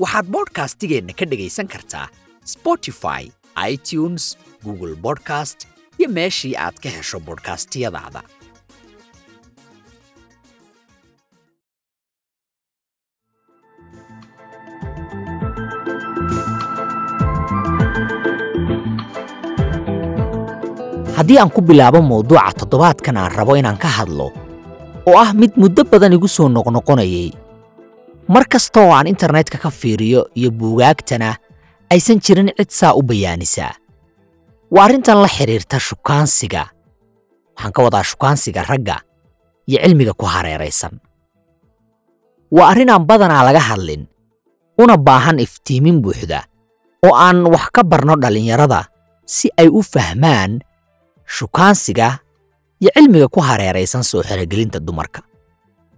waxaad bodhkastigeenna ka dhegaysan kartaa spotify itunes google bodcast iyo meeshii aad ka hesho bodhkastiyadaada haddii aan ku bilaabo mawduuca toddobaadkan aan rabo inaan ka hadlo oo ah mid muddo badan igu soo noqnoqonayay mar kasta oo aan internetka ka fiiriyo iyo buugaagtana aysan jirin cid saa u bayaanisaa waa arrintan la xidhiirta shukaansiga. Waxaan ka wadaa shukaansiga ragga iyo cilmiga ku hareeraysan. Waa arrin aan badanaa laga hadlin una baahan iftiimin buuxda oo aan wax ka barno dhallinyarada si ay u fahmaan shukaansiga iyo cilmiga ku hareeraysan soo xerogelinta dumarka.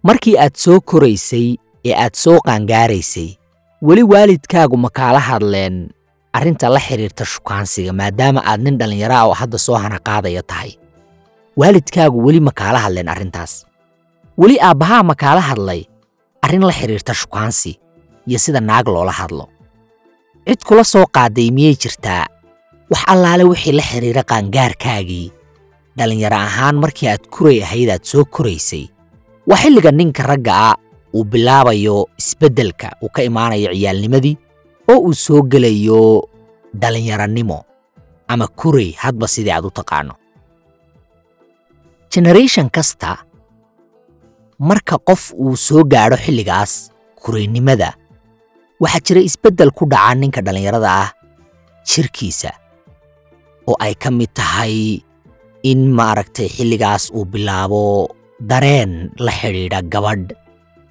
Markii aad soo koraysay ee aad soo qaangaaraysay weli waalidkaagu ma kaala hadleen arrinta la xidhiirta shukaansiga maadaama aad nin dhallinyaro ah oo hadda soo hanaqaadaya tahay. Waalidkaagu weli ma kaala hadleen arrintaas. Weli aabbahaa ma kaala hadlay arrin la xidhiirta shukaansi iyo sida naag loola hadlo. Cid kula soo qaaday miyay jirtaa? Wax allaale wixii la xidhiira qaangaarkaagii. Dhallinyaro ahaan markii aad kuray ahayd aad soo koraysay waa xilliga ninka ragga ah uu bilaabayo isbeddelka uu ka imaanayo ciyaalnimadii oo uu soo gelayo dhallinyaranimo ama kuray hadba sidii aad u taqaano. Generation kasta marka qof uu soo gaadho xilligaas kuraynimada waxaa jira isbeddel ku dhaca ninka dhallinyarada ah jirkiisa oo ay ka mid tahay in maaragtay xilligaas uu bilaabo dareen la xidhiidha gabadh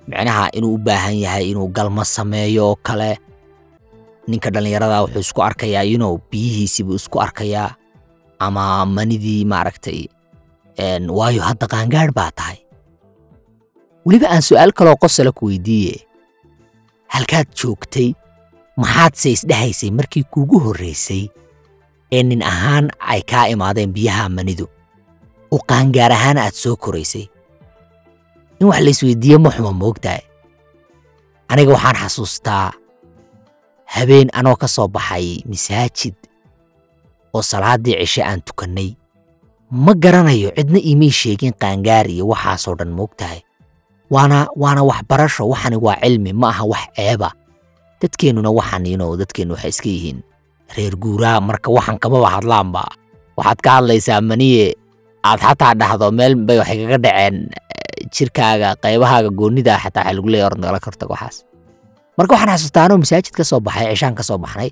micnaha inuu u baahan yahay inuu galmo sameeyo oo kale. Ninka dhallinyarada wuxuu isku arkayaa inuu biyihiisiibuu isku arkayaa. Ama manidii maaragtay waayo hadda qaangaadh baa tahay. Weliba aan su'aal kaloo qosala ku weydiiye halkaad joogtay maxaadse isdhehaysay markii kuugu horraysay ee nin ahaan ay kaa imaadeen biyaha manidu. Oo qaangaar ahaan aad soo koraysay in wax laysweydiiye ma xuma moogtahay aniga waxaan xasuustaa habeen anoo ka soo baxay masaajid oo salaaddii cishe aan tukannay. Ma garanayo cidna iimay sheegin qaangaar iyo waxaasoo dhan moogtahay waana waana waxbarasho waxani waa cilmi ma aha wax ceeba dadkeennuna waxaan ino dadkeennu waxay iska yihiin reer guuraa marka waxan kamaba hadlaanba waxaad ka hadlaysaa maniye aad xataa dhahdo meel bay waxay kaga dhaceen jirkaaga qaybahaaga goonnida xataa waxaa lagu leeya orad nagala kortag waxaas. Marka waxaan xasuustaa masaajid ka soo baxay cishaan ka soo baxnay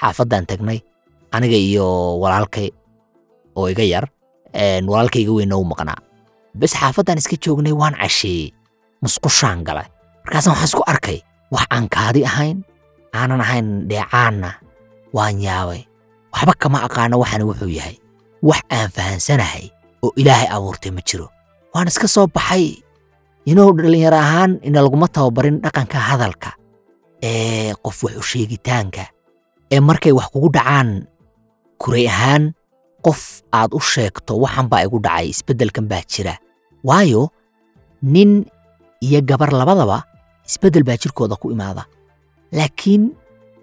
xaafaddaan tagnay aniga iyo walaalkay oo iga yar walaalkay iga weynna u maqnaa. Bes xaafaddaan iska joognay waan casheeyey musqushaan galay. Markaasaan waxaan isku arkay wax aan kaadi ahayn aanan ahayn dheecaanna waan yaabay. Waxba kama aqaano waxani wuxuu yahay wax aan fahansanahay oo ilaahay abuurtay ma jiro waan iska soo baxay. Inuu dhallinyaro ahaan ina laguma tababarin dhaqanka hadalka ee qof wax u sheegitaanka ee markay wax kugu dhacaan kuray ahaan qof aad u sheegto waxan baa igu dhacay isbeddelkan baa jira. Waayo nin iyo gabar labadaba isbeddel baa jirkooda ku imaada. Laakiin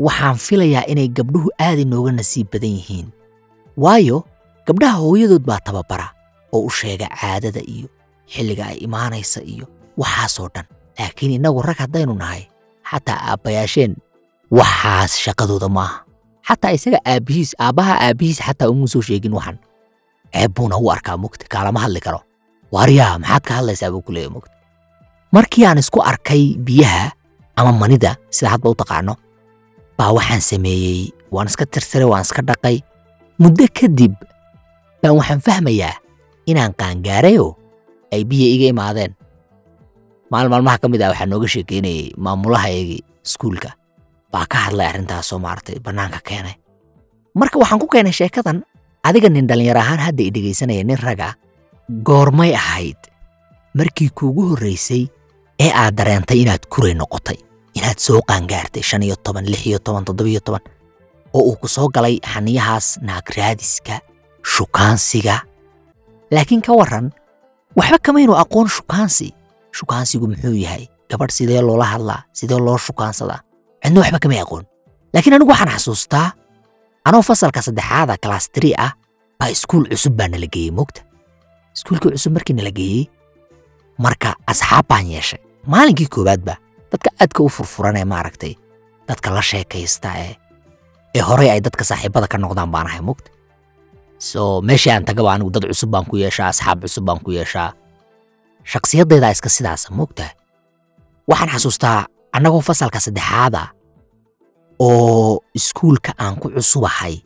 waxaan filayaa inay gabdhuhu aad inooga nasiib badan yihiin. Waayo gabdhaha hooyadood baa tababara oo u sheega caadada iyo xilliga ay imaanaysa iyo waxaasoo dhan. Laakiin innagu rag haddaynu nahay xataa aabbayaasheen waxaas shaqadooda maaha xataa isaga aabbihiis aabbaha aabbihiis xataa uma soo sheegin waxan ceeb buuna u arkaa mugta kaalama hadli karo. Waaryaa maxaad ka hadlaysaa buu ku leeya mugta markii aan isku arkay biyaha ama manida sida hadba u taqaano baa waxaan sameeyey waan iska tirtiray waan iska dhaqay. Muddo kadib baan waxaan fahmayaa inaan qaangaarayoo ay biya iga imaadeen. Maalin maalmaha ka mid ah waxaa nooga sheekeynayay maamulahayagii iskuulka. Baa ka hadlay arrintaasoo maaragtay bannaanka keenay. Marka waxaan ku keenay sheekadan adiga nin dhallinyar ahaan hadda i dhegaysanaya nin raga goormay ahayd. Markii kuugu horraysay ee aad dareentay inaad kuray noqotay inaad soo qaangaartay shan iyo toban lix iyo toban toddobiyo toban oo uu ku soo galay xaniyahaas naagraadiska shukaansiga. Laakiin ka warran waxba kamaynu aqoon shukaansi. Shukaansigu muxuu yahay gabadh sidee loola hadlaa sidee loo shukaansadaa cidna waxba kamay aqoon. Laakiin anigu waxaan xasuustaa anoo fasalka saddexaada kalaas tiri ah baa iskuul cusub baa nala geeyey moogta iskuulkii cusub markii nala geeyey marka asxaab baan yeeshay. Maalinkii koowaadba dadka aadka u furfuran ee maaragtay dadka la sheekaysta ee ee horey ay dadka saaxiibada ka noqdaan baan ahay moogta so meeshii aan tagaba anigu dad cusub baan ku yeeshaa asxaab cusub baan ku yeeshaa. Shakhsiyaddeedaa iska sidaasa moogtahay waxaan xasuustaa annagoo fasalka saddexaada oo iskuulka aan ku cusubahay.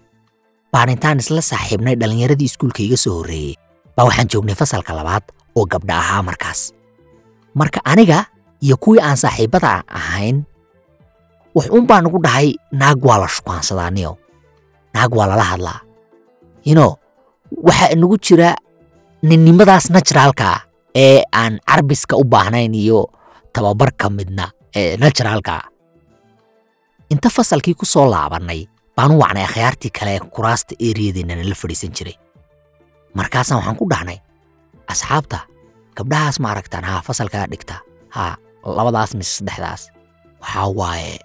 Baan intaan isla saaxiibnay dhallinyaradii iskuulka iga soo horreeyey baa waxaan joognay fasalka labaad oo gabdha ahaa markaas. Marka aniga iyo kuwii aan saaxiibbada ahayn wax uun baa nagu dhahay naag waa la shukaansadaa niyo naag waa lala hadlaa yino waxaa inagu jira ninnimadaas naturaalka ah ee aan carbiska u baahnayn iyo tababarka midna ee naturaalka ah inta fasalkii ku soo laabannay baan u wacnay akhyaartii kale ee kuraasta eriyadeenna nala fadhiisan jiray. Markaasaan waxaan ku dhahnay asxaabta gabdhahaas ma aragtaan? Haa fasalkaa dhigta. Haa labadaas mise saddexdaas. Waxaa waaye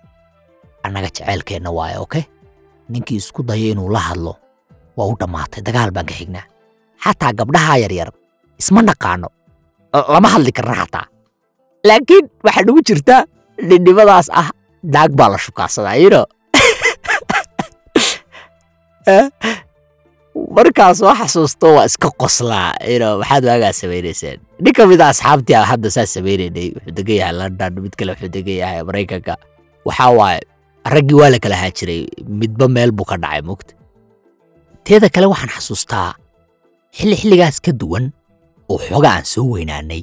annaga jeceylkeenna waaye oke ninkii isku dayo inuu la hadlo waa u dhammaatay dagaal baan ka xignaa xataa gabdhahaa yaryar isma naqaano lama hadli karna xataa laakiin waxaa nagu jirta ninnimadaas ah naag baa la shukaansadaa yino markaas oo xasuusto waa iska qoslaa yino maxaad waagaa samaynayseen nin ka mid a asxaabtii hadda saa samaynaynay wuxuu degan yahay london mid kale wuxuu degan yahay maraykanka waxaa waaye raggii waa la kala haajiray midba meel buu ka dhacay mugta teeda kale waxaan xasuustaa xilli xilligaas ka duwan oo xooga aan soo weynaanay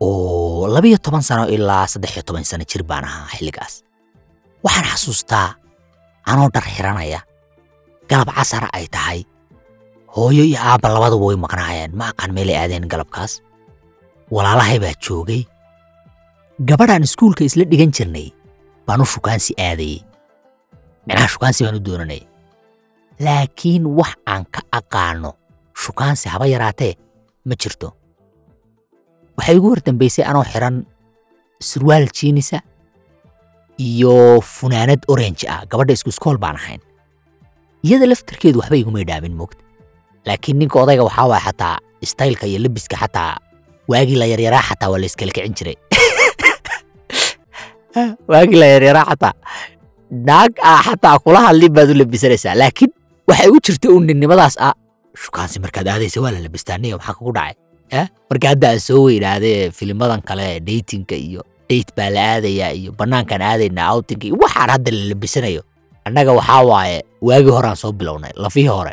oo labiyo toban sano ilaa saddex iyo toban sano jir baan ahaa xilligaas. Waxaan xasuustaa anoo dhar xiranaya galab casara ay tahay hooyo iyo aabba labaduba way maqnaayeen ma aqaan meelay aadeen galabkaas. Walaalahay baa joogay gabadhaan iskuulka isla dhigan jirnay baan u shukaansi aadayey micnaha shukaansi baan u doonanay laakiin wax aan ka aqaano. Shukaansi haba yaraatee ma jirto. Waxay igu hordambaysay anoo xiran surwaal jiinisa iyo funaanad orange ah. Gabadha isku iskool baan ahayn. Iyada laftarkeedu waxba igumay dhaamin moogta laakiin ninka odayga waxaa waaya xataa istaylka iyo lebiska xataa waagii la yaryaraa xataa waa la iskala kicin jiray. Waagii la yaryaraa xataa. Naag ah xataa kula hadlin baad u labisanaysaa laakiin waxay u jirta un ninnimadaas ah. Shukaansi markaad aadaysa waa la labistaa niyo maxaa kugu dhacay? Eh? Marka hadda aan soo weynaadee filimadan kale datinka iyo date baa la aadayaa iyo bannaankaan aadaynaa outinka iyo waxaan hadda la labisanayo annaga waxaa waaye waagii hore aan soo bilownay lafihii hore.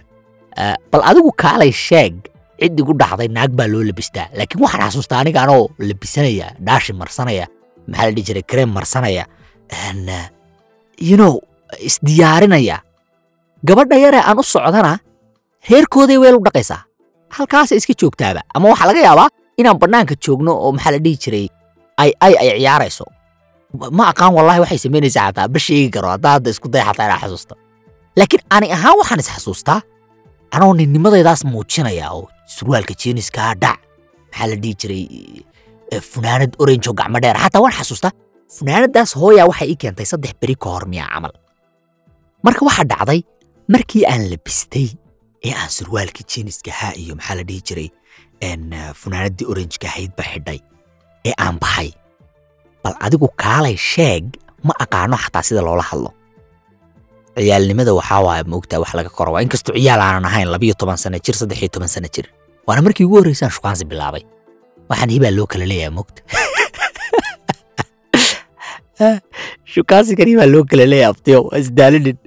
Bal adigu kaalay sheeg cid igu dhacday naag baa loo labistaa. Laakiin waxaan xasuustaa aniga anoo labisanaya dhaashi marsanaya maxaa la dhihi jiray kareem marsanaya you know isdiyaarinaya gabadha yaree aan u socdana reerkooday weel u dhaqaysaa. Halkaasay iska joogtaaba ama waxaa laga yaabaa inaan bannaanka joogno oo maxaa la dhihi jiray ay ay ay ciyaarayso. Ma aqaan wallahi waxay samaynaysaa xataa ma sheegi karo haddaa hadda isku day xataa inaa xasuusto laakiin ani ahaan waxaan is anoo ninnimadaydaas muujinaya oo surwaalka jeeniska dhac maxaa la dhihi jiray funaanad orange oo gacmo dheer xataa waan xasuustaa funaanadaas hooyaa waxay ii keentay saddex beri ka hor camal. Marka waxaa dhacday markii aan labistay ee aan surwaalkii jeeniska haa iyo maxaa la dhihi jiray funaanadii oranjeka ahayd ba xidhay ee aan baxay. Bal adigu kaalay sheeg ma aqaano xataa sida loola hadlo. Ciyaalnimada waxaa waaya moogtaa wax laga koro waa inkastoo ciyaal aanan ahayn labiyo toban sano jir saddex iyo toban sano jir. Waana markii ugu horreysaan shukaansi bilaabay. Waxaan hibaa loo kala leeyahay moogta shukaansigan hibaa loo kala leeyahay abtiyo isdaalinin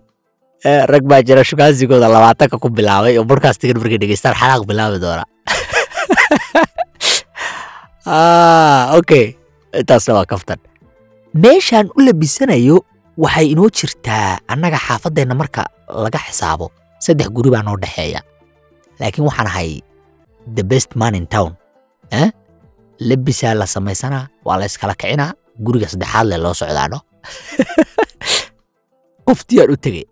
rag baa jira shukaansigooda labaatanka ku bilaabay oo bodkastigan markay dhegeystaan xalaaq bilaabi doona. Okay. Intaasna waa kaftan. Meeshaan u labisanayo waxay inoo jirtaa annaga xaafadeenna marka laga xisaabo saddex guri baa noo dhexeeya laakiin waxaan ahay the best man in town. Eh? labisaa la samaysanaa waa la iskala kicinaa guriga saddexaad le loo socdaano. Qoftii u tegey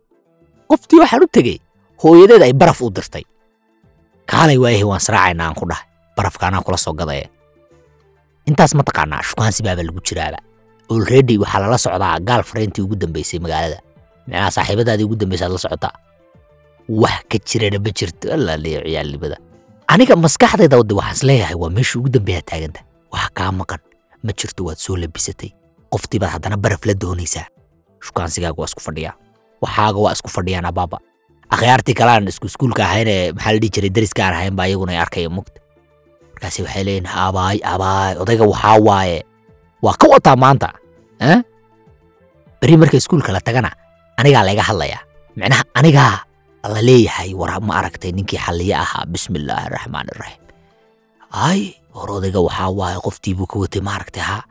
qoftii waxaan u tegey hooyadeed ay baraf u dirtay. Kaalay waayahay waan israacayna aan ku dhahay barafka kula soo gadaya intaas ma taqaanaa shukaansi baaba lagu jiraaba. Olredy waxaa lala socdaa gaal farayntii ugu dambeysay magaalada. Micnaha saaxiibadaadii ugu dambeysay aad la socotaa. Wax ka jirana ma jirto allaaleeyo ciyaalnimada aniga maskaxdayda de waxaan is leeyahay waa meeshii ugu dambeeyaa taaganta. Wax kaa maqan ma jirto waad soo labisatay qoftii haddana baraf la doonaysaa. Shukaansigaaga waa isku fadhiyaa waxaaga waa isku fadhiyaan abaaba akhyaartii kalaan isku iskuulka ahaynee maxaa la dhihi jiray dariska aan ahayn baa iyaguna ay arkaya mugta markaasi waxay leeyihiin abaay abaay odayga waxaa waaye. Waa ka wataa maanta beri marka iskuulka la tagana anigaa layga hadlayaa. Micnaha anigaa la leeyahay war ma aragtay ninkii xalliye ahaa. Bismillaahi araxmaan iraxiim ay war odayga waxaa waaye qoftiibuu ka watay ma aragtay haa?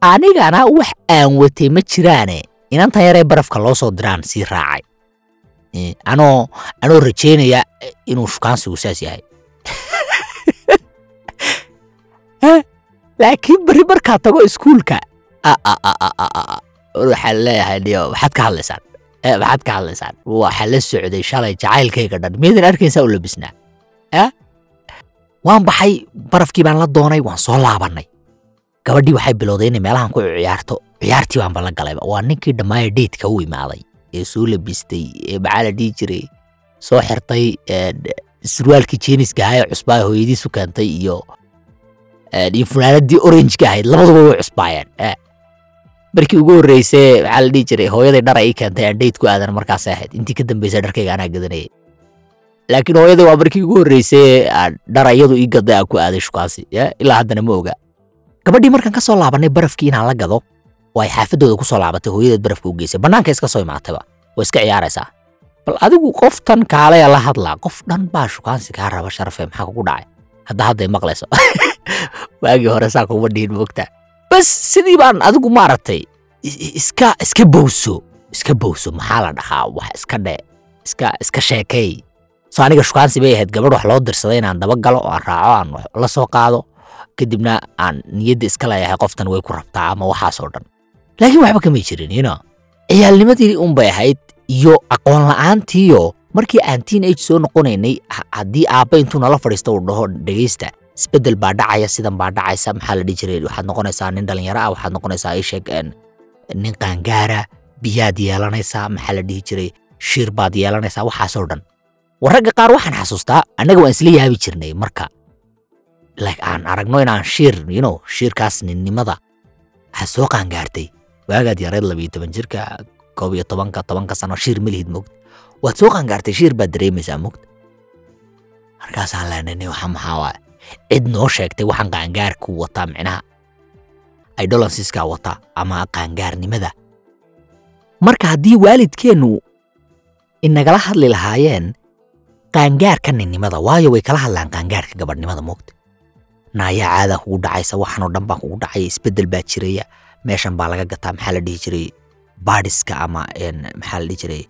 Anigana wax aan watay ma jiraane inantan yaree barafka loo soo diraan sii raacay. Eh, anoo anoo rajeynaya eh, inuu shukaansigu saas yahay. Eh, laakiin beri markaa tago iskuulka. Waxaa leeyahay niyo maxaad ka hadlaysaan. Maxaad ka hadlaysaan. Waxaa la socday shalay jacaylkayga dhan. Miyadan arkaysaa u labisnaa waan baxay barafkii baan la doonay waan soo laabannay gabadhii waxay bilowday inay meelahan ku ciyaarto. Ciyaartii baanba la galayba waa ninkii dhammaaya dheydka u imaaday ee soo labistay ee maxaa la dhihi jiray soo xirtay surwaalkii jeeniska ahaa ee cusbaa hooyadiisu keentay iyo iyo funaanadii oranjka ahayd. Labaduba way cusbaayeen markii ugu horreysay maxaa la dhihi jiray hooyaday dhar ay keentay aan dheyd aadan markaasay ahayd. Intii ka dambeysay dharkayga anaa gadanayay. Laakiin hooyaday waa markii ugu horreysay aan dhar iyadu ii gaday aan ku aaday shukaasi eh, ilaa haddana ma oga gabadhii markaan ka soo laabannay barafkii inaan la gado oo ay xaafadooda ku soo laabatay hooyadeed barafka u geysay. Bannaanka iska soo imaatayba way iska ciyaaraysaa. Bal adigu qoftan kaalaya la hadlaa qof dhan baa shukaansi kaa raba sharafe maxaa kugu dhacay. Hadda hadday maqlayso. Waagii hore saa kuma dhihin moogta bas sidii baan adigu maaragtay iska iska bowso iska bowso. Maxaa la dhahaa? Wax iska dhe iska iska sheekay. So aniga shukaansi bay ahayd gabadh wax loo dirsaday inaan daba oo aan raaco aan la soo qaado kadibna aan niyadda iska leeyahay qoftan way ku rabtaa ama waxaasoo dhan. Laakiin waxba kamay jirin you know. Ciyaalnimadii unbay ahayd iyo aqoon la'aantiiyo markii aan teen age soo noqonaynay ha- haddii aabba intuu nala fadhiisto uu dhaho dhegeysta isbeddel baa dhacaya sidan baa dhacaysa maxaa la dhihi jiray? Waxaad noqonaysaa nin dhalinyaro ah waxaad noqonaysaa isheg nin qaangaara biyaad yeelanaysaa maxaa la dhihi jiray? Shiir baad yeelanaysaa waxaasoo dhan. War ragga qaar waxaan xasuustaa annaga waan isla yaabi jirnay marka like aan aragno inaan shiir know shiirkaas ninnimada waxaad soo qaangaartay. Waagaad yareed labiyo toban jirka koob iyo tobanka tobanka sano shiir ma lihid mogta waad soo qaangaartay shiir baad dareemaysaa mogta markaasaan leenaynay waxa maxaa cid noo sheegtay waxaan qaangaarku wataa micnaha idolansiska wata ama qaangaarnimada. Marka haddii waalidkeennu inagala hadli lahaayeen qaangaarka ninnimada waayo way kala hadlaan qaangaarka gabadhnimada moogta naayaa caadaa kugu dhacaysa waxanoo dhan baa kugu dhacaya isbeddel baa jiraya meeshan baa laga gataa maxaa la dhihi jiray? Baadhiska ama maxaa la dhihi jiray?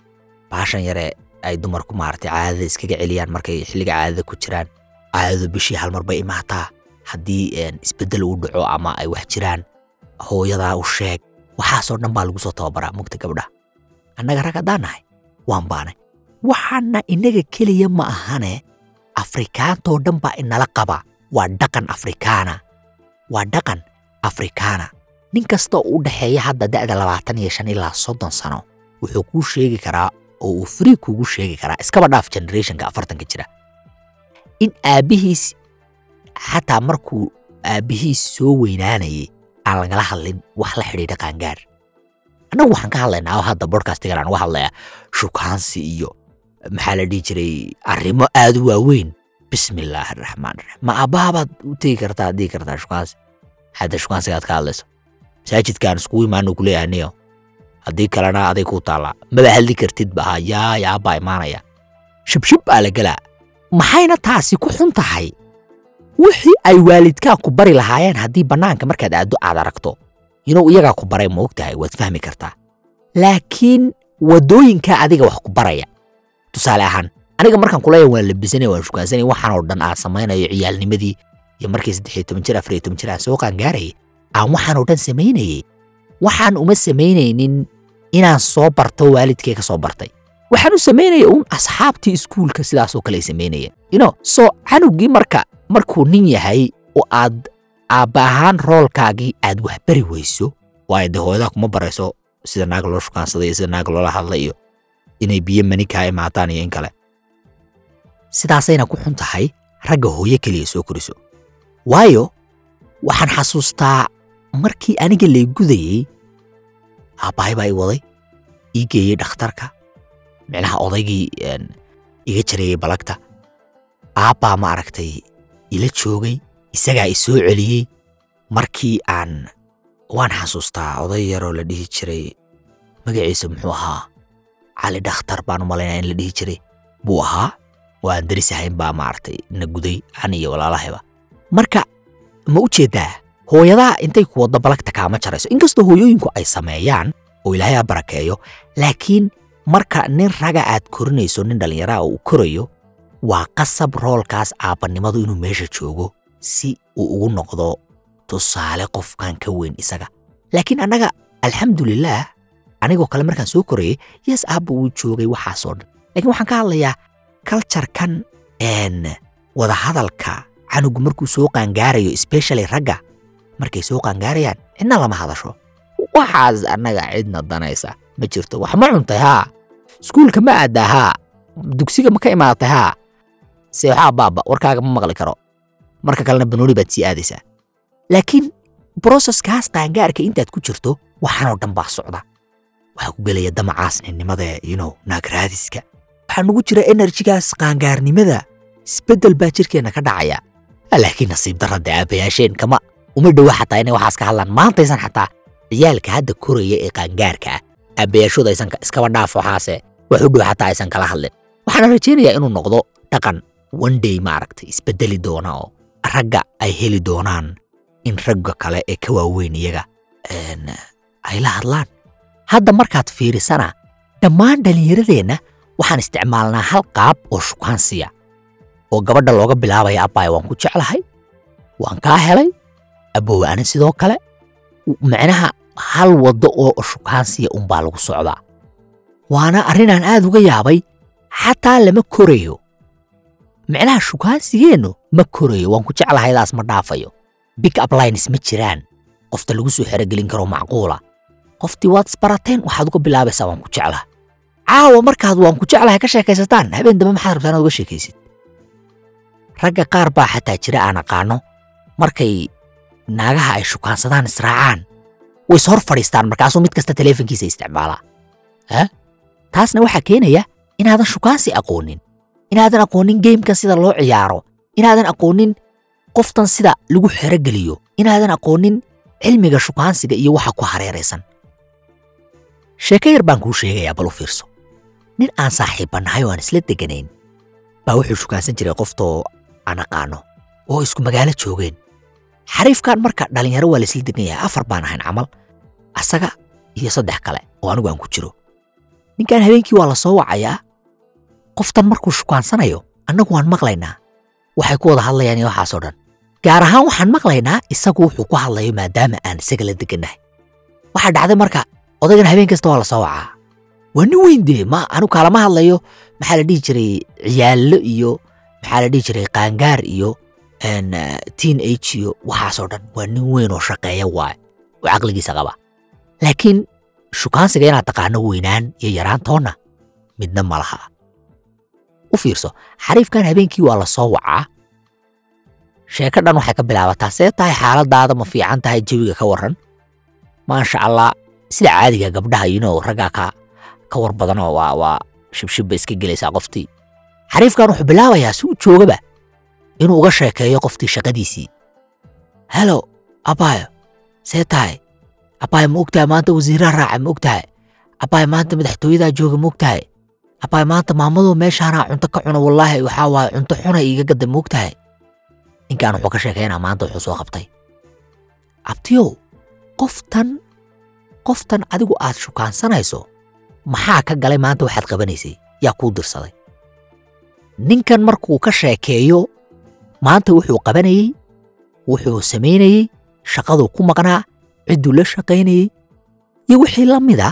Baashan yare ay dumarku maaragtay caadada iskaga celiyaan markay xilliga caadada ku jiraan. Caadadu bishii hal bay imaataa. Haddii een, isbeddel uu dhaco ama ay wax jiraan hooyadaa u sheeg. Waxaasoo dhan baa lagu soo tababaraa mugta gabdhaha annaga rag haddaan nahay waan baanay. Waxaana inaga keliya ma ahane afrikaantoo dhan baa inala qaba waa dhaqan afrikaana. Waa dhaqan afrikaana. Nin kasta oo u dhexeeya hadda da'da labaatan iyo shan ilaa soddon sano wuxuu kuu sheegi karaa oo uu free kuugu sheegi karaa iskaba dhaaf generationka afartanka jira. In aabbihiis xataa markuu aabbihiis soo weynaanayay aan lagala hadlin wax la xidhiidha qaangaar. Annagu waxaan ka hadlaynaa hadda bodcastigan aan uga hadlayaa shukaansi iyo maxaa la dhihi jiray arrimo aad u waaweyn bismillaahi araxmaan raxiim ma aabbahabaad u tegi kartaa dhihi kartaa shukaansi hadda shukaansigaad ka hadlayso masaajidkaan iskugu imaanu ku leeyahay niyo haddii kalena aday kuu taallaa maba hadli kartid ba haa yaa yaabbaa imaanaya shibshib baa la gelaa maxayna taasi ku xun tahay wixii ay waalidkaa ku bari lahaayeen haddii bannaanka markaad aaddo aad aragto inuu iyagaa ku baray ma ogtahay waad fahmi kartaa laakiin waddooyinkaa adiga wax ku baraya tusaale ahaan aniga markaan kuleeya waan labisanaya waan shukaansanaya waxaan oo dhan aan samaynayo ciyaalnimadii iyo markii saddex iyo toban jir afar iyo toban jir aan soo qaangaarayay aan waxaan dhan samaynayay waxaan uma samaynaynin inaan soo barto waalidkay ka soo bartay. Waxaan u samaynaya uun asxaabtii iskuulka sidaasoo kale ay samaynayeen ino soo canugii marka markuu nin yahay oo aad aabba ahaan roolkaagii aad wax bari weyso waayo dee hooyadaa kuma barayso sida naag loo shukaansaday iyo sida naag loola hadlay iyo inay biyo mani kaa imaataan iyo in kale sidaasayna ku xun tahay ragga hooyo keliya soo koriso. Waayo waxaan xasuustaa markii aniga lay gudayey aabbahay baa i waday ii geeyey dhakhtarka micnaha odaygii iga jareeyey balagta. Aabbaa ma aragtay ila joogay isagaa i soo celiyey markii aan waan xasuustaa oday yaroo la dhihi jiray. Magaciisa muxuu ahaa cali dhakhtar baan u malaynaya in la dhihi jiray. Buu ahaa waan daris ahayn baa maaragtay na guday ani iyo walaalahayba marka ma u jeedaa hooyadaa intay ku balagta kaama jarayso. Inkastoo hooyooyinku ay sameeyaan oo ilaahay ha barakeeyo laakiin marka nin raga aad korinayso nin dhallinyaraha uu korayo waa qasab roolkaas aabbannimadu inuu meesha joogo si uu ugu noqdo tusaale qofkan ka weyn isaga. Laakiin annaga alxamdulilaah anigoo kale markaan soo korayay yes aabba wuu joogay waxaasoo dhan. Laakiin waxaan ka hadlayaa kaljarkan wadahadalka canugu markuu soo qaangaarayo especially ragga markay soo qaangaarayaan cidna lama hadasho. Waxaas annaga cidna danaysa. Ma jirto wax ma cuntay haa? Iskuulka ma aadaa haa? Dugsiga ma ka imaatay haa? Se waxaa baaba warkaaga ma maqli karo. Marka kalena banooni baad sii aadaysaa. Laakiin broseskaas qaangaarka intaad ku jirto waxaanoo dhan baa socda. Waxaa ku gelaya damacaas ninnimada yinow naagraadiska waxaa nugu jira enerjigaas qaangaarnimada. Isbeddel baa jirkeenna ka dhacaya. Laakiin nasiib darra dee aabbayaasheen kama. Uma dhowa xataa inay waxaas ka hadlaan. Maantaysan xataa ciyaalka hadda koraya ee qaangaarka ah. Aabbayaashooda aysan iskaba dhaaf waxaase. Wax u dhow xataa aysan kala hadlin. Waxaana rajaynayaa inuu noqdo dhaqan one maaragtay isbeddeli doona oo ragga ay heli doonaan in ragga kale ee ka waaweyn iyaga ay la hadlaan. Hadda markaad fiirisana dhammaan dhallinyaradeenna waxaan isticmaalnaa hal qaab oo shukaansiya oo gabadha looga bilaabaya abbaaya waan ku jeclahay waan kaa helay abbowe ani sidoo kale macnaha hal waddo oo shukaansiya unbaa lagu socdaa. Waana arrinaan aad uga yaabay xataa lama korayo. Micnaha shukaansigeennu ma korayo waan ku jeclahaydaas ma dhaafayo. Big uplines ma jiraan qofta lagu soo xerogelin karo macquula. Qoftii waad isbarateen waxaad uga bilaabaysaa waan ku jeclaha caawa markaad waan ku jeclahay ka sheekaysataan. Habeen dambe maxaad rabtaan inaad uga sheekaysid? Ragga qaar baa xataa jira aan aqaano. Markay naagaha ay shukaansadaan israacaan way is hor fadhiistaan markaasuu mid kasta taleefonkiisa isticmaalaa. Ha taasna waxaa keenaya inaadan shukaansi aqoonin inaadan aqoonin geymkan sida loo ciyaaro inaadan aqoonin qoftan sida lagu xerogeliyo inaadan aqoonin cilmiga shukaansiga iyo waxa ku hareeraysan. Sheeko yar baan kuu sheegayaa bal u fiirso nin aan saaxiibbannahay oo aan isla deganayn baa wuxuu shukaansan jiray qoftoo aan aqaano oo isku magaalo joogeen xariifkan marka dhallinyaro waa laisla degan yahay afar baan ahayn camal asaga iyo saddex kale oo anigu aan ku jiro ninkan habeenkii waa la soo wacayaa qoftan markuu shukaansanayo annagu waan maqlaynaa waxay ku wada hadlayaan iyo waxaasoo dhan gaar ahaan waxaan maqlaynaa isagu wuxuu ku hadlayo maadaama aan isaga la degannahay waxaa dhacday marka odaygan habeen kasta waa la soo wacaa waa nin weyn dee ma anigu kaalama hadlayo. Maxaa la dhihi jiray ciyaallo iyo maxaa la dhihi jiray qaangaar iyo teen age iyo waxaasoo dhan. Waa nin weyn oo shaqeeya waaye oo caqligiisa qaba. Laakiin shukaansiga inaad taqaano weynaan iyo yaraantoonna midna ma laha. U fiirso xariifkan habeenkii waa la wacaa. Sheeko dhan waxay ka bilaabataa see tahay xaaladaada ma fiican tahay jawiga ka warran? Maasha allah sida caadiga gabdhaha yinow raggaa ka ka war badanoo waa waa shibshibba iska gelaysaa qoftii. Xariifkan wuxuu bilaabayaa si uu joogaba inuu uga sheekeeyo qoftii shaqadiisii. Helo abaayo see tahay? Abaayo ma ogtahay maanta wasiiraha raaca ma ogtahay? Abaayo maanta madaxtooyadaa jooga ma ogtahay? Abaayo maanta maamadoo meeshaanaa cunto ka cuna wallaahi waxaa waaye cunto xuna iiga gadda ma ogtahay? Ninkan wuxuu ka sheekaynaa maanta wuxuu soo qabtay. Abtiyow qoftan qoftan adigu aad shukaansanayso maxaa ka galay maanta waxaad qabanaysay? Yaa kuu dirsaday. Ninkan markuu ka sheekeeyo maanta wuxuu qabanayey wuxuu samaynayey shaqaduu ku maqnaa cidduu la shaqaynayey iyo wixii la mid a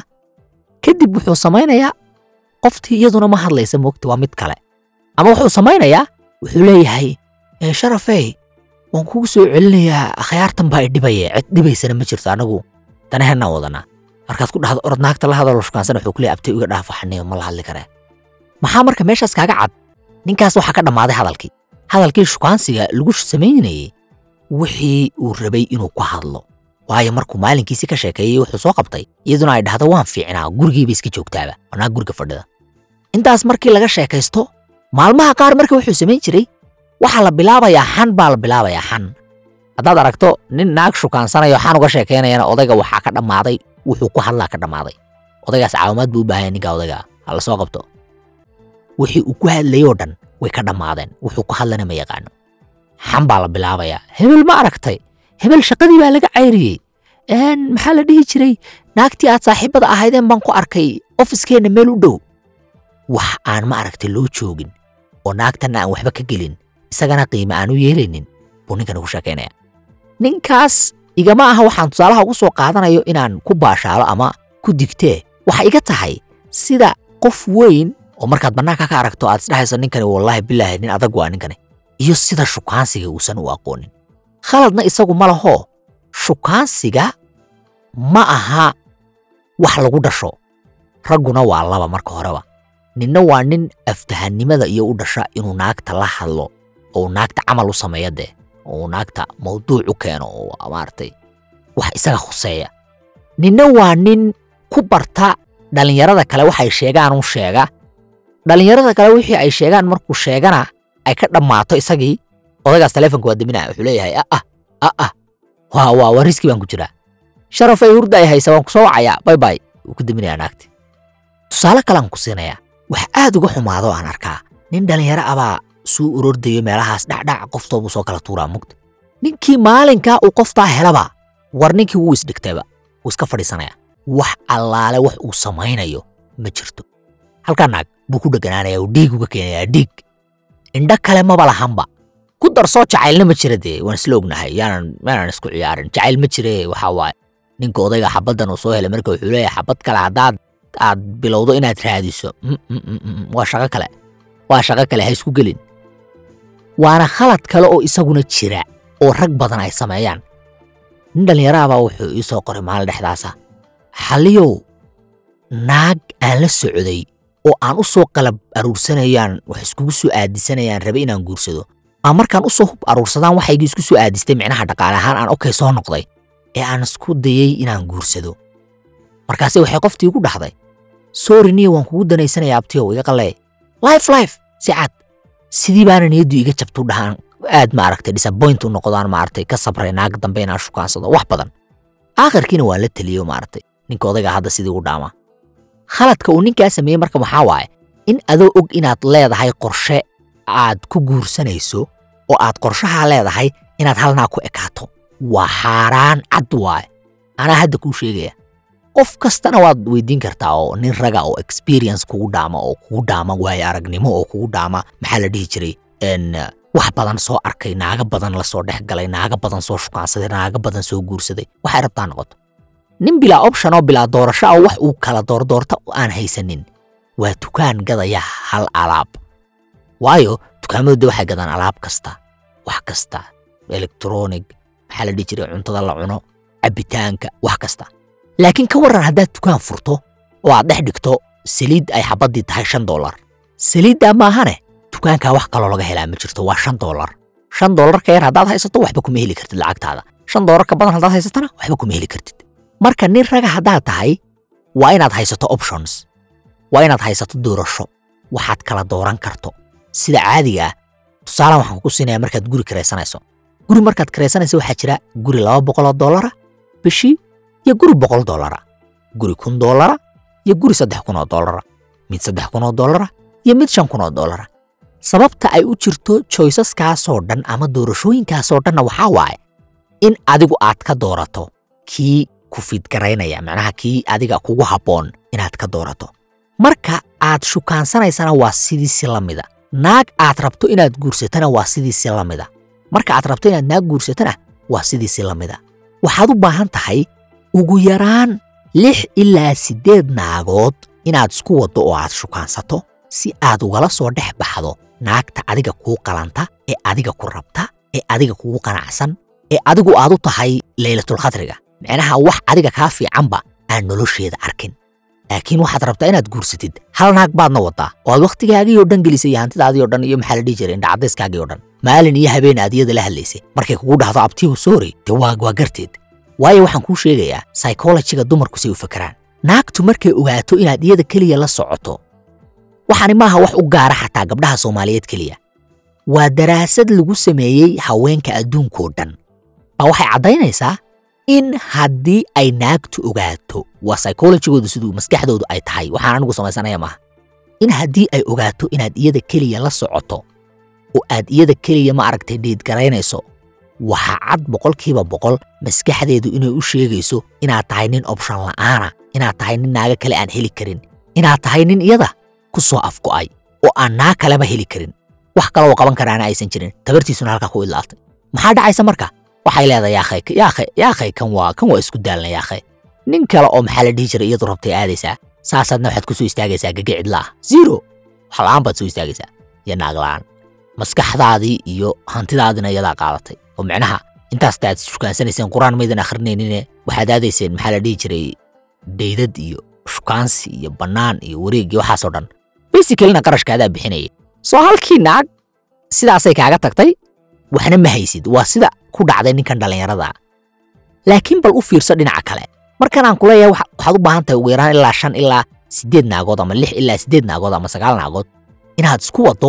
kadib wuxuu samaynayaa. Qoftii iyaduna ma hadlaysa moogta waa mid kale. Ama wuxuu samaynayaa wuxuu leeyahay "Ee, sharafey waan kugu soo celinayaa akhyaartan baa idhibaye cid dhibaysana ma jirto anagu danaheenaan wadanaa markaad ku dhahdo orod naagta la hadalo shukaansana wuxuu ku leeyahay abtay iga dhaaf ma la hadli karee maxaa marka meeshaas kaaga cad? Ninkaas waxaa ka dhammaaday hadalkii. Hadalkii shukaansiga lagu samaynayey wixii uu rabay inuu ku hadlo. Waayo markuu maalinkiisii ka sheekeeyey wuxuu soo qabtay iyaduna ay dhahdo waan fiicnaa gurigiiba iska joogtaaba anaa guriga fadhida. Intaas markii laga sheekaysto maalmaha qaar marka wuxuu samayn jiray waxaa la bilaabayaa xan baa la bilaabayaa xan. Haddaad aragto nin naag shukaansanayo xan uga sheekaynayana odayga waxaa ka dhammaaday wuxuu ku hadlaa ka dhammaaday. Odaygaas caawimaad buu u baahan yahay ninka odayga ha la soo qabto. Wixii uu ku hadlayoo dhan way ka dhammaadeen wuxuu ku hadlana ma yaqaano. Xan baa la bilaabayaa hebel ma aragtay. Hebel shaqadii baa laga cayriyey. Maxaa la dhihi jiray? Naagtii aad saaxiibada ahaydeen baan ku arkay. Ofiskeenna meel u dhow. Wax aan ma aragtay loo joogin oo naagtanna aan waxba ka gelin. Isagana qiime aan u yeelaynin. Buu ninkan ugu sheekaynaya ninkaas igama aha waxaan tusaalaha ugu soo qaadanayo inaan ku baashaalo ama ku digtee waxa iga tahay sida qof weyn oo markaad bannaanka ka aragto aad isdhahayso ninkani wallaahi bilaahi nin adag waa ninkani. Iyo sida shukaansiga uusan u aqoonin. Khaladna isagu ma laho. Shukaansiga ma aha wax lagu dhasho. Ragguna waa laba marka horeba. Ninna waa nin aftahannimada iyo u dhasha inuu naagta la hadlo oo naagta camal u sameeyo dee uu naagta mawduuc u keeno oo maaragtay wax isaga khuseeya. Ninna waa nin ku barta dhallinyarada kale waxay sheegaan u sheega. Dhallinyarada kale wixii ay sheegaan markuu sheegana ay ka dhammaato isagii. Odaygaas taleefonka waa deminaya wuxuu leeyahay ah ah ah waa waa waa riski baan ku jiraa. Sharafay hurda ay haysa waan ku soo wacayaa bay bay wuu ku deminayaa naagti. Tusaale kalean ku siinayaa wax aad uga xumaado aan arkaa. Nin dhallinyaro abaa suu urordayo meelahaas dhacdhac qoftoobuu soo kala tuuraa mugta ninkii maalinkaa uu qoftaa helaba war ninkii wuu isdhigtayba wuu iska fadhiisanaya. Wax allaale wax uu samaynayo ma jirto. Halkaa naag buu ku dheganaanaya uu dhiig uga keenayaa dhiig. Indho kale maba lahanba ku darsoo jacaylna ma jira dee waan isla ognahay. Yaanan yaanan isku ciyaarin. Jacayl ma jire waxaa waaye. Ninka odayga xabaddan uu soo helay marka wuxuu leeyahay xabad kale haddaad aad bilowdo inaad raadiso. Mm, mm, mm, waa shaqo kale. Waa shaqo kale ha isku gelin waana khalad kale oo isaguna jira oo rag badan ay sameeyaan. Nin dhallinyarahabaa wuxuu ii soo qoray maalin dhexdaasa. Xalliyow naag aan la socday oo aan u soo qalab aruursanayaan wax iskugu soo aadisanayaan rabe inaan guursado. Aa markaan u hub aruursadaan waxaygii isku soo aadistay micnaha dhaqaale ahaan aan okay soo noqday ee aan isku dayey inaan guursado. Markaase waxay qoftii igu dhahday sorry niyo waan kugu danaysanaya abtiyow iga qallee life life si cad sidii baana niyaddu iga jabtu dhahaan. Aad ma aragtay disappoint u noqdaan maaragtay ka sabray naag dambe inaan shukaansado wax badan. Aakhirkiina waan la teliyo maaragtay ninka odayga hadda sidii u dhaamaa khaladka uu ninkaa sameeyey marka maxaa waaye? In adoo og inaad leedahay qorshe aad ku guursanayso oo aad qorshahaa leedahay inaad halnaa ku ekaato. Waa xaaraan cad waaye. Anaa hadda kuu sheegaya qof kastana waad weydiin kartaa oo nin raga oo experience kugu dhaama oo kugu dhaama waayo aragnimo oo kugu dhaama maxaa la dhihi jiray? Wax badan soo arkay naaga badan la soo dhex galay naaga badan soo shukaansaday naaga badan soo guursaday. Waxay rabtaa noqoto nin bilaa option bilaa doorasho ah wax uu kala doordoorta aan haysanin. Waa dukaan gadaya hal alaab. Waayo dukaamadu de waxay gadaan alaab kasta wax kasta electronic maxaa la dhihi jiray cuntada la cuno cabitaanka wax kasta laakiin ka waran haddaad dukaan furto oo aad dhex dhigto saliid ay xabaddii tahay shan dollar. Saliiddaa maahane? Dukaankaa wax kaloo laga helaa ma jirto waa shan dollar. Shan dollar ka yar haddaad haysato waxba kuma heli kartid lacagtaada. Shan dollar ka badan haddaad haysatana waxba kuma heli kartid. Marka nin raga haddaad tahay waa inaad haysato options. Waa inaad haysato doorasho. Waxaad kala dooran karto. Sida caadiga ah waxaan ku siinaya markaad guri kiraysanayso guri markaad kiraysanayso waxaa jira guri laba boqoloo dollara bishii iyo guri boqol dollara. Guri kun dollara iyo guri saddex kun oo dollara. Mid saddex kun oo dollara iyo mid shan kun oo dollara. Sababta ay u jirto joysaskaasoo dhan ama doorashooyinkaasoo dhanna waxaa waaye in adigu aad ka doorato kii ku fidgaraynaya macnaha kii adiga kugu habboon inaad ka doorato. Marka aad shukaansanaysana waa sidiisi la mida. Naag aad rabto inaad guursatana waa sidiisi la mida. Marka aad rabto inaad naag guursatana waa sidiisi la mida. Waxaad u baahan tahay ugu yaraan lix ilaa siddeed naagood inaad isku waddo oo aad shukaansato si aad ugala soo dhex baxdo naagta adiga kuu qalanta ee adiga ku rabta ee adiga kugu qanacsan ee adigu aad u tahay leylatulkhadriga micnaha wax adiga kaa fiicanba aan nolosheeda arkin. Laakiin waxaad rabtaa inaad guursatid hal naag baadna waddaa oo aad wakhtigaagii oo dhan gelisay iyo hantidaadii oo dhan iyo maxaa la dhihi jiray indhacadayskaagii oo dhan. Maalin iyo habeen aad iyada la hadlaysay. Markay kugu dhahdo abtihu sorry dee waa waa garteed waayo waxaan kuu sheegayaa psychologiga dumarku say u fakeraan naagtu markay ogaato inaad iyada keliya la socoto waxaani maaha wax u gaara xataa gabdhaha soomaaliyeed keliya. Waa daraasad lagu sameeyey haweenka adduunkoo dhan. Baa waxay caddaynaysaa in haddii ay naagtu ogaato waa psychologigoodu siduu maskaxdoodu ay tahay waxaan anigu samaysanaya maaha. In haddii ay ogaato inaad iyada keliya la socoto oo aad iyada keliya ma aragtay dhiidgaraynayso waxaa cad boqolkiiba boqol maskaxdeedu inay u sheegayso inaad tahay nin opshan la'aana inaad tahay nin naaga kale aan heli karin inaad tahay nin iyada ku soo afgo'ay oo aan naag kaleba heli karin. Wax kale oo qaban karaana aysan jirin. Tabartiisuna halkaa ku idlaatay. Maxaa dhacaysa marka? Waxay leedahay yaakhay yaakhay yaakhay kan waa kan waa isku daalna yaakhay nin kale oo maxaa la dhihi jiray iyadu rabtay aadaysaa saasaadna waxaad ku soo istaagaysaa gage cidla ah zero! Wax la'aan baad soo istaagaysaa iyo naag maskaxdaadii iyo hantidaadina iyadaa qaadatay oo micnaha intaasta aad shukaansanayseen qur'aan maydan akhrinaynin waxaad aadayseen maxaa la dhihi jiray daydad iyo shukaansi iyo bannaan iyo wareeg iyo waxaasoo dhan. Basicalina qarashkaadaa bixinaya soo halkii naag sidaasay kaaga tagtay waxna ma haysid waa sida ku dhacday ninkan dhallinyarada. Laakiin bal u fiirso dhinaca kale. Markan aan kuleeyahay waxaad u baahan tahay ugu yaraan ilaa shan ilaa siddeed naagood ama lix ilaa siddeed naagood ama sagaal naagood inaad isku waddo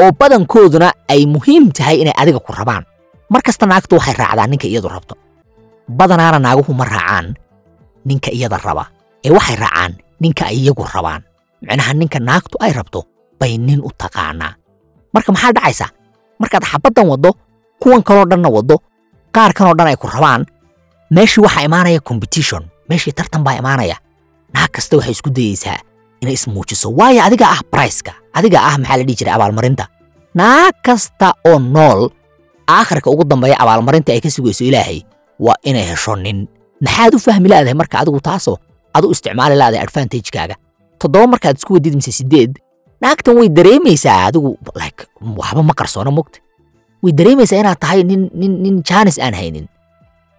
oo badankooduna ay muhiim tahay inay adiga ku rabaan mar kasta naagtu waxay raacdaa ninka iyadu rabto. Badanaana naaguhu ma raacaan ninka iyada raba. Ee waxay raacaan ninka ay iyagu rabaan. Micnaha ninka naagtu ay rabto bay nin u taqaanaa. Marka maxaa dhacaysa? Markaad xabaddan waddo kuwan kaloo dhanna waddo qaar kanoo dhan ay ku rabaan meeshii waxaa imaanaya competition meeshii tartan baa imaanaya. Naag kasta waxay isku dayeysaa inay ismuujiso. Waayo adiga ah briceka adiga ah maxaa la dhihi jiray abaalmarinta? Naag kasta oo nool aakhirka ugu dambeeya abaalmarinta ay ka sugayso ilaahay waa inay hesho nin. Maxaad u fahmi laadahay marka adigu taasoo adu isticmaali laadahay advantagekaaga? Toddoba markaad isku wadid mise sideed naagtan way dareemaysaa adigu like waxba ma qarsoona mogta way dareemaysaa inaad tahay nin nin nin jaanis aan haynin.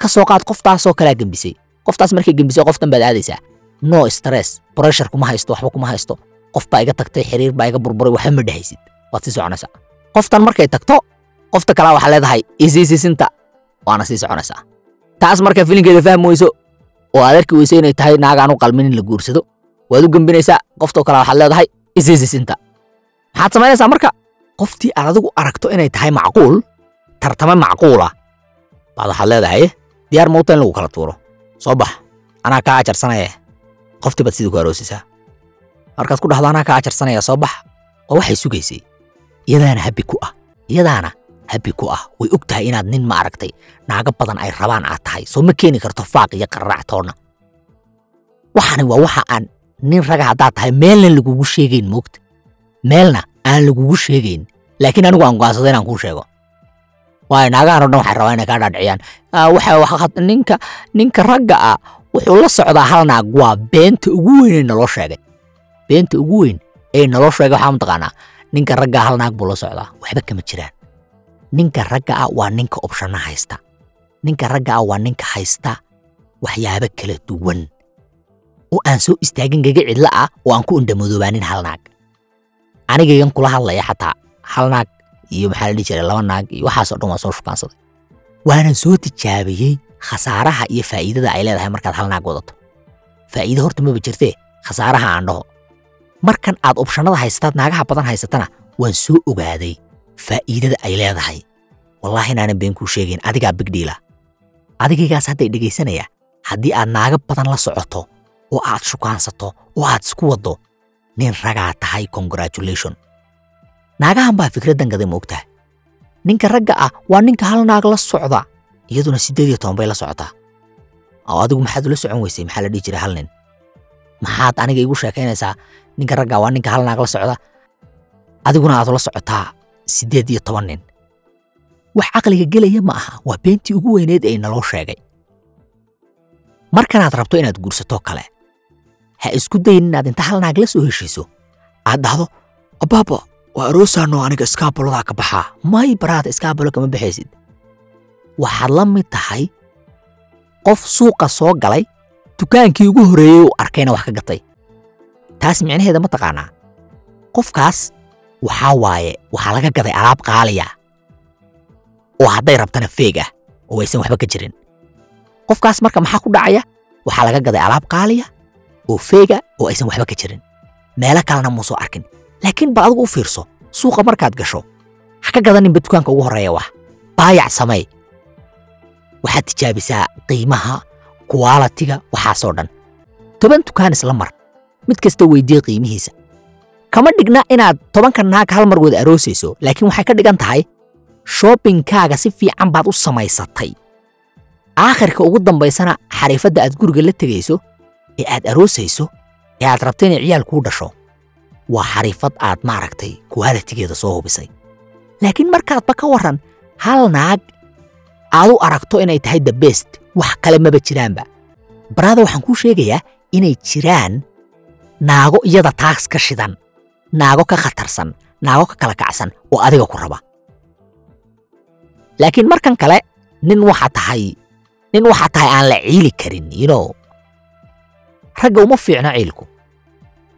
Ka soo qaad qoftaasoo kalaa gembisay qoftaas markay gembisay qoftan baad aadaysaa. No stress pressure kuma haysto waxba kuma haysto. Qof baa iga tagtay xiriir baa iga burburay waxba ma dhehaysid waad sii soconaysaa. Qoftan markay tagto qofta kalaa waxaa leedahay isiisisinta waana sii soconaysaa. Taas marka filinkeeda fahmi oo aad arki weyso inay tahay naagaan u qalmin in la guursado waad u gembinaysaa qoftoo kale waxaad leedahay isiisisinta. Maxaad samaynaysaa marka? Qoftii aad adigu aragto inay tahay macquul tartame macquula baad waxaad leedahay diyaar mawta in lagu kala tuuro. Soo bax anaa kaa ajarsanaya qoftii baad sidii ku aroosisaa. Markaad ku dhahdo anaa kaa ajarsanaya soo bax waa waxay sugaysay. Iyadaana habbi ku ah. Iyadaana habbi ku ah way og tahay inaad nin ma aragtay naago badan ay rabaan aad tahay soo ma keeni karto faaq iyo qararac toonna waxani waa waxa aan nin raga haddaad tahay meelna lagugu sheegayn moogta. Meelna aan lagugu sheegayn laakiin anigu aan go'aansada inaan kuu sheego. Waayo naagahan o dhan waxay rabaa inay kaa dhaadhiciyaan. Waxa ninka ninka ragga ah wuxuu la socdaa hal naag waa beenta ugu weyn ee naloo sheegay. Beenta ugu weyn ee naloo sheegay waxaa mataqaanaa ninka ragga hal naag buu la socdaa waxba kama jiraan ninka ragga ah waa ninka opshana haysta. Ninka ragga ah waa ninka haysta waxyaabo kala duwan. Oo aan soo istaagin gaga cidla ah oo aan ku indhamodoobaanin hal naag. Anigaygan kula hadlaya xataa hal naag iyo maxaa la dhihi jiray laba naag iyo waxaasoo dhan waa soo shukaansaday waanan soo tijaabiyey khasaaraha iyo faa'iidada ay leedahay markaad hal naag wadato. Faa'iido horta maba jirtee khasaaraha aan dhaho. Markan aad opshanada haysataad naagaha badan haysatana waan soo ogaaday faa'iidada ay leedahay. Wallaahi inaanan been kuu sheegayn adigaa bigdhiila adigaygaas hadday dhegaysanaya haddii aad naago badan la socoto oo aad shukaansato oo aad isku waddo nin ragaa tahay congratulation. Naagahan baa fikraddan gaday moogtaha ninka ragga ah waa ninka hal naag la socda iyaduna siddeed iyo toban bay la socotaa. Oo adigu maxaad ula socon weysay? Maxaa la dhihi jiray hal nin? Maxaad aniga igu sheekaynaysaa? Ninka ragga waa ninka hal naag la socda. Adiguna aad la socotaa siddeed iyo toban nin. Wax caqliga gelaya ma aha waa beentii ugu weyneed ee naloo sheegay. Markanaad rabto inaad guursato kale ha isku dayin inaad inta hal naag la soo heshiiso. Aad dhahdo abaaba waa aroosaano aniga iskaabolodaa ka baxaa may baraada iskaabolo kama baxaysid. Waxaad la mid tahay qof suuqa soo galay dukaankii ugu horreeyey uu arkayna wax ka gatay. Taas micnaheeda ma taqaanaa. Qofkaas waxaa waaye waxaa laga gaday alaab qaaliya. Oo hadday rabtana feeg ah oo aysan waxba ka jirin. Qofkaas marka maxaa ku dhacaya? Waxaa laga gaday alaab qaaliya oo feega oo aysan waxba ka jirin. Meelo kalena muu soo arkin. Laakiin bal adigu u fiirso suuqa markaad gasho ha ka gadaninba dukaanka ugu horreeya wax. Baayac samey waxaad tijaabisaa qiimaha kuwaalitiga waxaasoo dhan. Toban dukaan isla mar. Mid kasta weyddiye qiimihiisa kama dhigna inaad tobanka naag hal mar wada aroosayso laakiin waxay ka dhigan tahay shoobbinkaaga si fiican baad u samaysatay. Aakhirka ugu dambaysana xariifadda aad guriga la tegayso ee aad aroosayso ee aad rabta inay ciyaal kuu dhasho waa xariifad aad maaragtay kuwaalitigeeda soo hubisay. Laakiin markaadba ka warran hal naag aad u aragto inay tahay the best wax kale maba jiraanba. Baraada waxaan kuu sheegayaa inay jiraan naago iyada taas ka shidan naago ka khatarsan naago ka kala kacsan oo adiga ku raba. Laakiin markan kale nin waxaa tahay nin waxaa tahay aan la ciili karin yino ragga uma fiicno ciilku.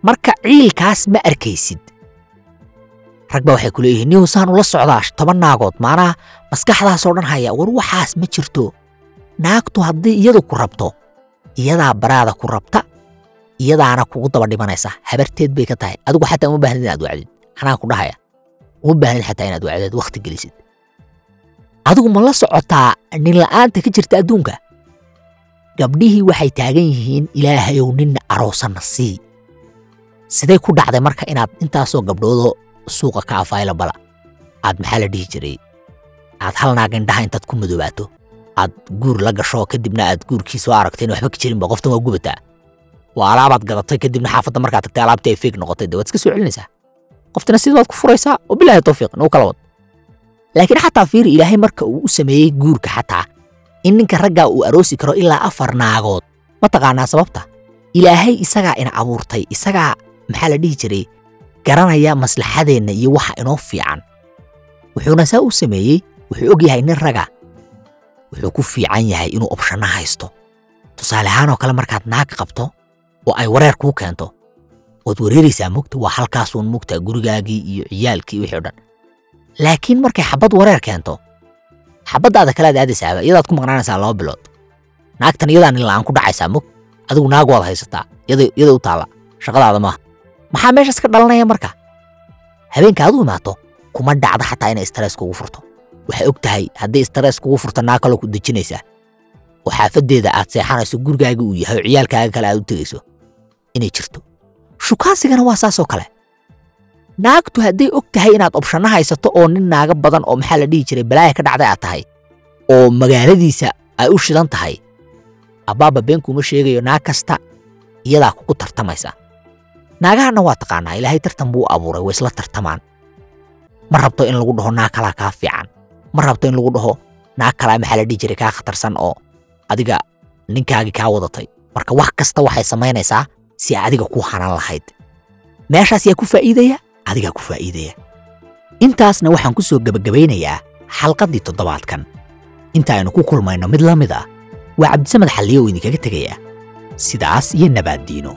Marka ciilkaas ma arkaysid. Rag baa waxay ku leeyihiin niyow saan ula socdaa toban naagood maanaha maskaxdaasoo dhan haya war waxaas ma jirto. Naagtu haddii iyadu ku rabto iyadaa baraada ku rabta iyadaana kugu daba dhimanaysa habarteed bay ka tahay. Adigu xataa uma baahnid inaad wacdid. Anaa ku dhahaya. Uma baahnid xataa inaad wacdeed wakhti gelisid. Adigu ma la socotaa nin la'aanta ka jirta adduunka? Gabdhihii waxay taagan yihiin ilaahayow ninna aroosanna sii. Siday ku dhacday marka inaad intaasoo gabdhoodoo suuqa ka afaylabala aad maxaa la dhihi jiray? Aad hal naag indhaha intaad ku madoobaato aad guur la gasho kadibna aad guurkii soo waxba ka jirinba qoftan waa gubataa waa alaabaad gadatay kadibna xaafadda markaad tagtay alaabtii ay feeg noqotay. Dee waad iska soo celinaysaa qoftana sidaad ku furaysaa? Oo bilaahi tawfiiq nagu kala wad. Laakiin xataa fiiri ilaahay marka uu u sameeyey guurka xataa in ninka raggaa uu aroosi karo ilaa afar naagood. Ma taqaanaa sababta? Ilaahay isagaa ina abuurtay isagaa maxaa la dhihi jiray garanaya maslaxadeenna iyo waxa inoo fiican. Wuxuuna saa u sameeyey wuxuu og yahay nin raga wuxuu ku fiican yahay inuu obshanno haysto. Tusaale ahaanoo kale markaad naag qabto oo ay wareer kuu keento. Waad wareeraysaa mugta waa halkaasuun mugta gurigaagii iyo ciyaalkii wixii o dhan. Laakiin markay xabad wareer keento xabaddaada kalead aadaysaaba iyadaad ku maqnaanaysaa laba bilood. Naagtan iyadaa nin la'aan ku dhacaysaa mug. Adigu naag waad haysataa iyada u taalla shaqadaada maaha maxaa meeshaas ka dhalanaya marka? Habeenka aad u imaato kuma dhacda xataa inay stress kugu furto. Waxay og tahay haddii stress kugu furto naag kaloo ku dejinaysaa. Oo xaafaddeeda aad seexanayso gurigaaga uu yahay oo ciyaalkaaga kale aad u tegayso inay jirto. Shukaasigana waa saasoo kale. Naagtu hadday og tahay inaad obshanno haysato oo nin naaga badan oo maxaa la dhihi jiray balaaya ka dhacday aad tahay oo magaaladiisa ay u shidan tahay abbaaba beenkuuma sheegayo naag kasta iyadaa kugu tartamaysa. Naagahanna waa taqaanaa ilaahay tartan buu abuuray way isla tartamaan. Ma rabto in lagu dhaho naag kalaa kaa fiican? Ma rabto in lagu dhaho naag kalaa maxaa la dhihi jiray kaa khatarsan oo adiga ninkaagii kaa wadatay? Marka wax kasta waxay samaynaysaa si adiga ku hanan lahayd. Meeshaas yaa ku faa'iidaya adigaa ku faa'iidaya intaasna waxaan ku soo gebagabaynayaa xalqaddii toddobaadkan. Inta aynu ku kulmayno mid la mid ah. Waa cabdisamed xalliyo oo idinkaga tegayaa. Sidaas iyo nabaaddiino